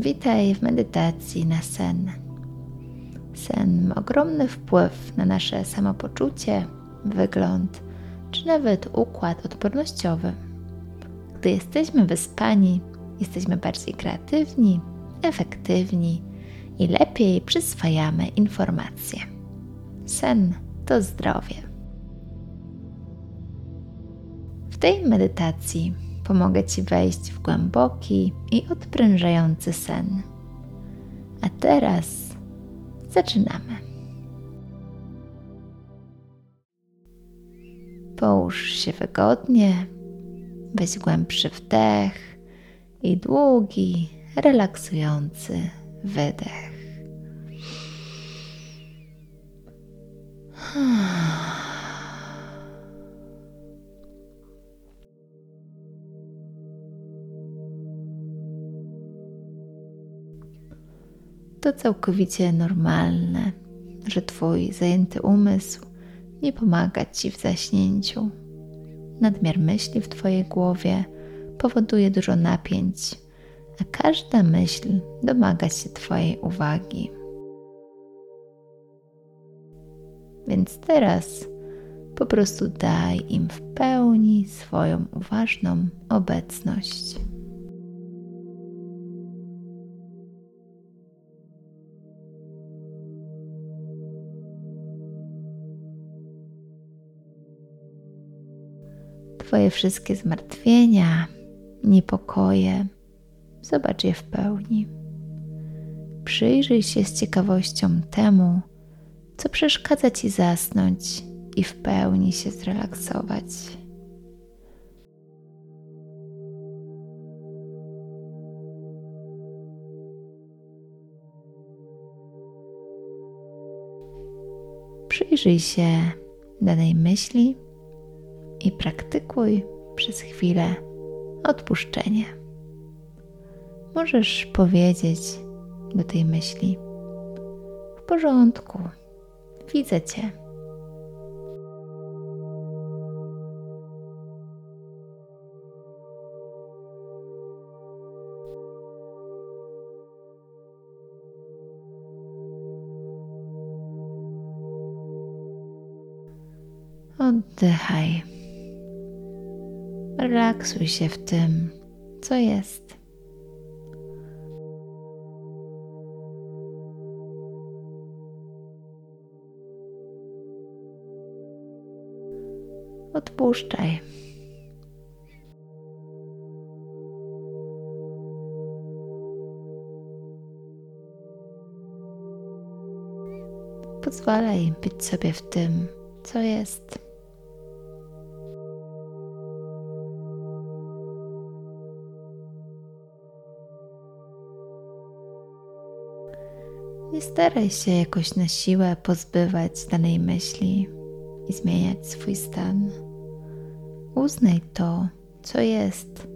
Witaj w medytacji na sen. Sen ma ogromny wpływ na nasze samopoczucie, wygląd czy nawet układ odpornościowy. Gdy jesteśmy wyspani, jesteśmy bardziej kreatywni, efektywni i lepiej przyswajamy informacje. Sen to zdrowie. W tej medytacji pomogę Ci wejść w głęboki i odprężający sen. A teraz zaczynamy. Połóż się wygodnie, weź głębszy wdech i długi, relaksujący wydech. To całkowicie normalne, że Twój zajęty umysł nie pomaga Ci w zaśnięciu. Nadmiar myśli w Twojej głowie powoduje dużo napięć, a każda myśl domaga się Twojej uwagi. Więc teraz po prostu daj im w pełni swoją uważną obecność. Twoje wszystkie zmartwienia, niepokoje, zobacz je w pełni. Przyjrzyj się z ciekawością temu, co przeszkadza Ci zasnąć i w pełni się zrelaksować. Przyjrzyj się danej myśli i praktykuj przez chwilę odpuszczenie. Możesz powiedzieć do tej myśli: W porządku, widzę Cię. Oddychaj. Relaksuj się w tym, co jest. Odpuszczaj. Pozwalaj być sobie w tym, co jest. Nie staraj się jakoś na siłę pozbywać danej myśli i zmieniać swój stan. Uznaj to, co jest.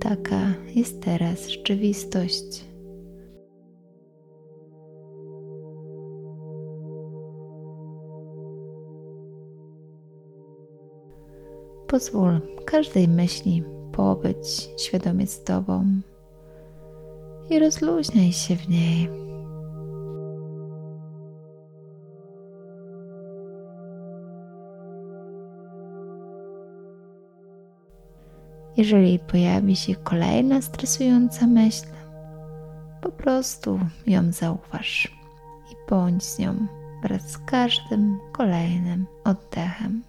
Taka jest teraz rzeczywistość. Pozwól każdej myśli pobyć świadomie z Tobą i rozluźniaj się w niej. Jeżeli pojawi się kolejna stresująca myśl, po prostu ją zauważ i bądź z nią wraz z każdym kolejnym oddechem.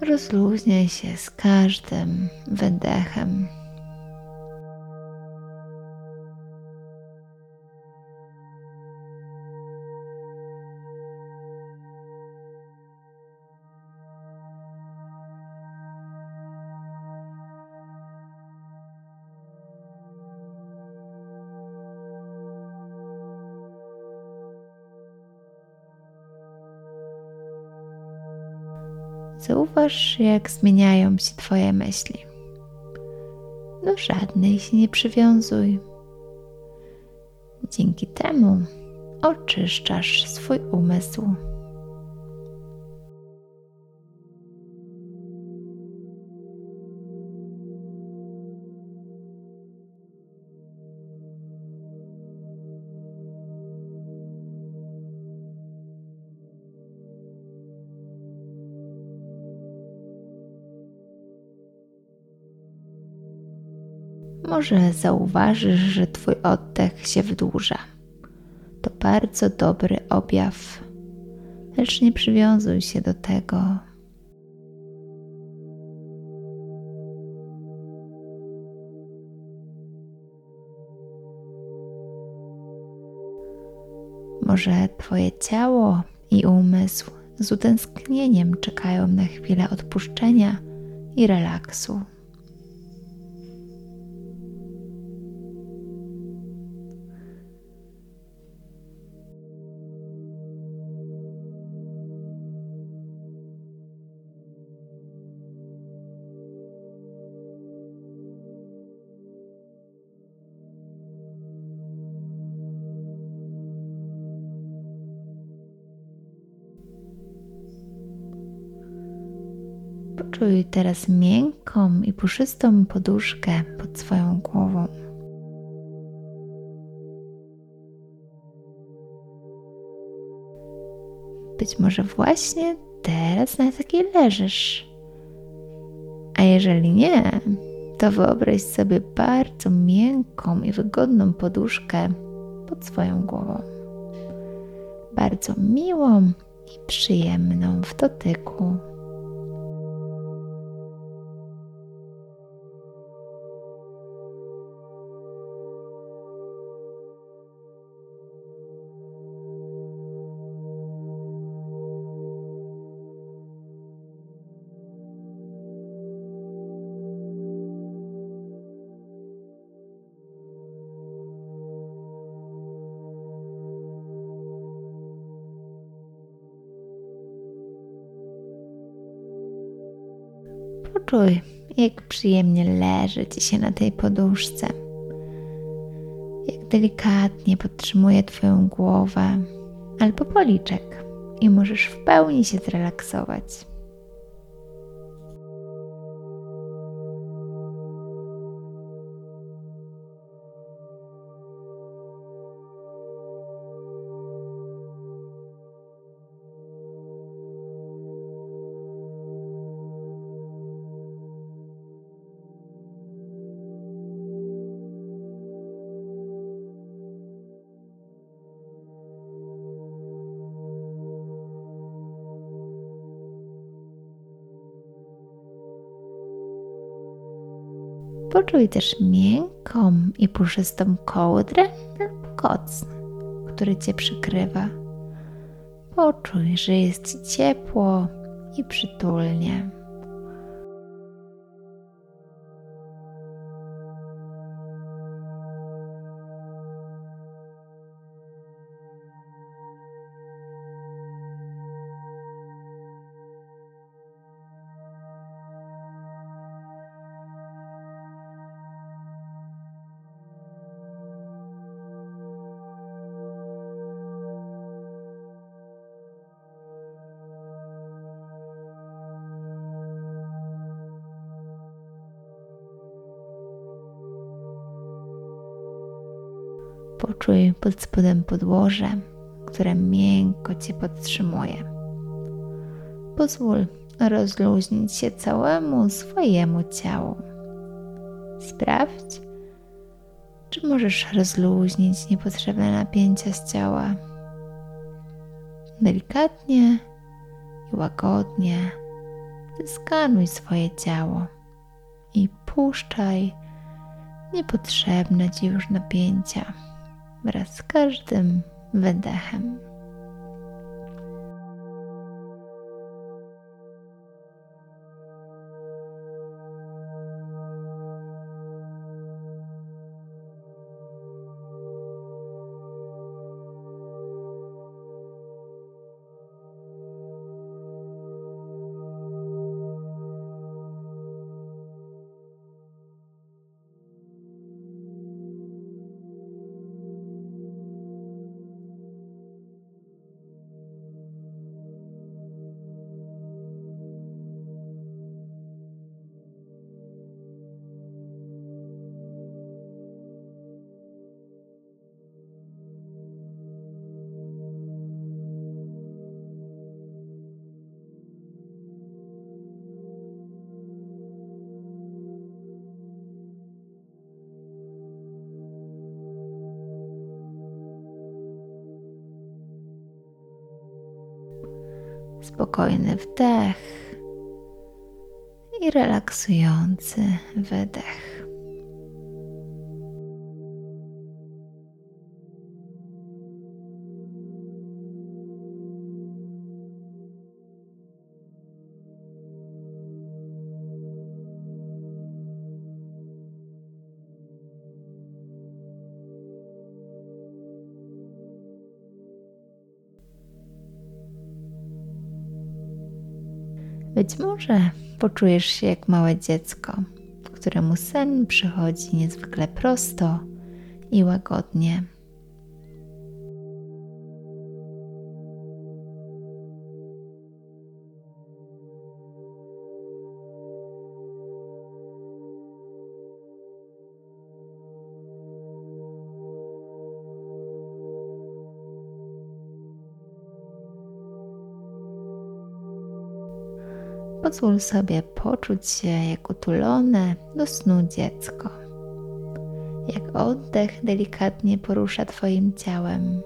Rozluźniaj się z każdym wydechem. Zauważ, jak zmieniają się Twoje myśli. Do żadnej się nie przywiązuj. Dzięki temu oczyszczasz swój umysł. Może zauważysz, że Twój oddech się wydłuża. To bardzo dobry objaw, lecz nie przywiązuj się do tego. Może Twoje ciało i umysł z utęsknieniem czekają na chwilę odpuszczenia i relaksu. Poczuj teraz miękką i puszystą poduszkę pod swoją głową. Być może właśnie teraz na takiej leżysz. A jeżeli nie, to wyobraź sobie bardzo miękką i wygodną poduszkę pod swoją głową. Bardzo miłą i przyjemną w dotyku. Poczuj, jak przyjemnie leży ci się na tej poduszce. Jak delikatnie podtrzymuje Twoją głowę albo policzek i możesz w pełni się zrelaksować. Poczuj też miękką i puszystą kołdrę lub koc, który Cię przykrywa. Poczuj, że jest Ci ciepło i przytulnie. Poczuj pod spodem podłoże, które miękko Cię podtrzymuje. Pozwól rozluźnić się całemu swojemu ciału. Sprawdź, czy możesz rozluźnić niepotrzebne napięcia z ciała. Delikatnie i łagodnie zeskanuj swoje ciało i puszczaj niepotrzebne Ci już napięcia wraz z każdym wydechem. Spokojny wdech i relaksujący wydech. Być może poczujesz się jak małe dziecko, któremu sen przychodzi niezwykle prosto i łagodnie. Pozwól sobie poczuć się jak utulone do snu dziecko. Jak oddech delikatnie porusza Twoim ciałem.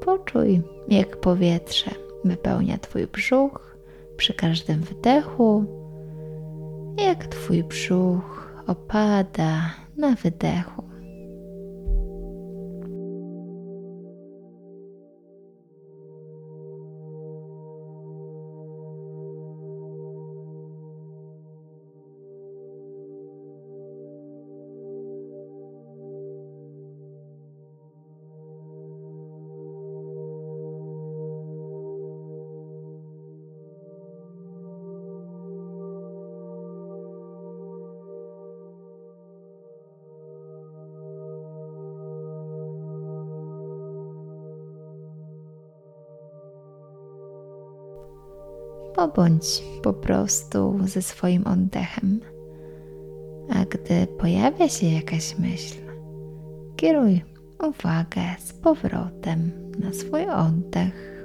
Poczuj, jak powietrze wypełnia Twój brzuch przy każdym wdechu, jak Twój brzuch opada na wydechu. Pobądź po prostu ze swoim oddechem. A gdy pojawia się jakaś myśl, kieruj uwagę z powrotem na swój oddech.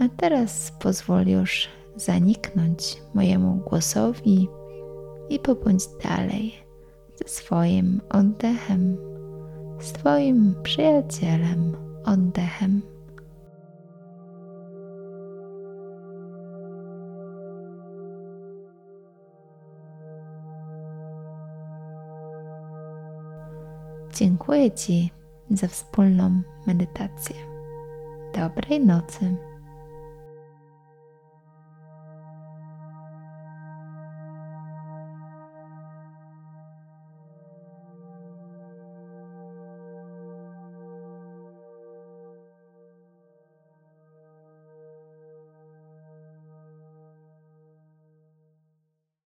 A teraz pozwól już zaniknąć mojemu głosowi i pobądź dalej ze swoim oddechem, z Twoim przyjacielem oddechem. Dziękuję Ci za wspólną medytację. Dobrej nocy.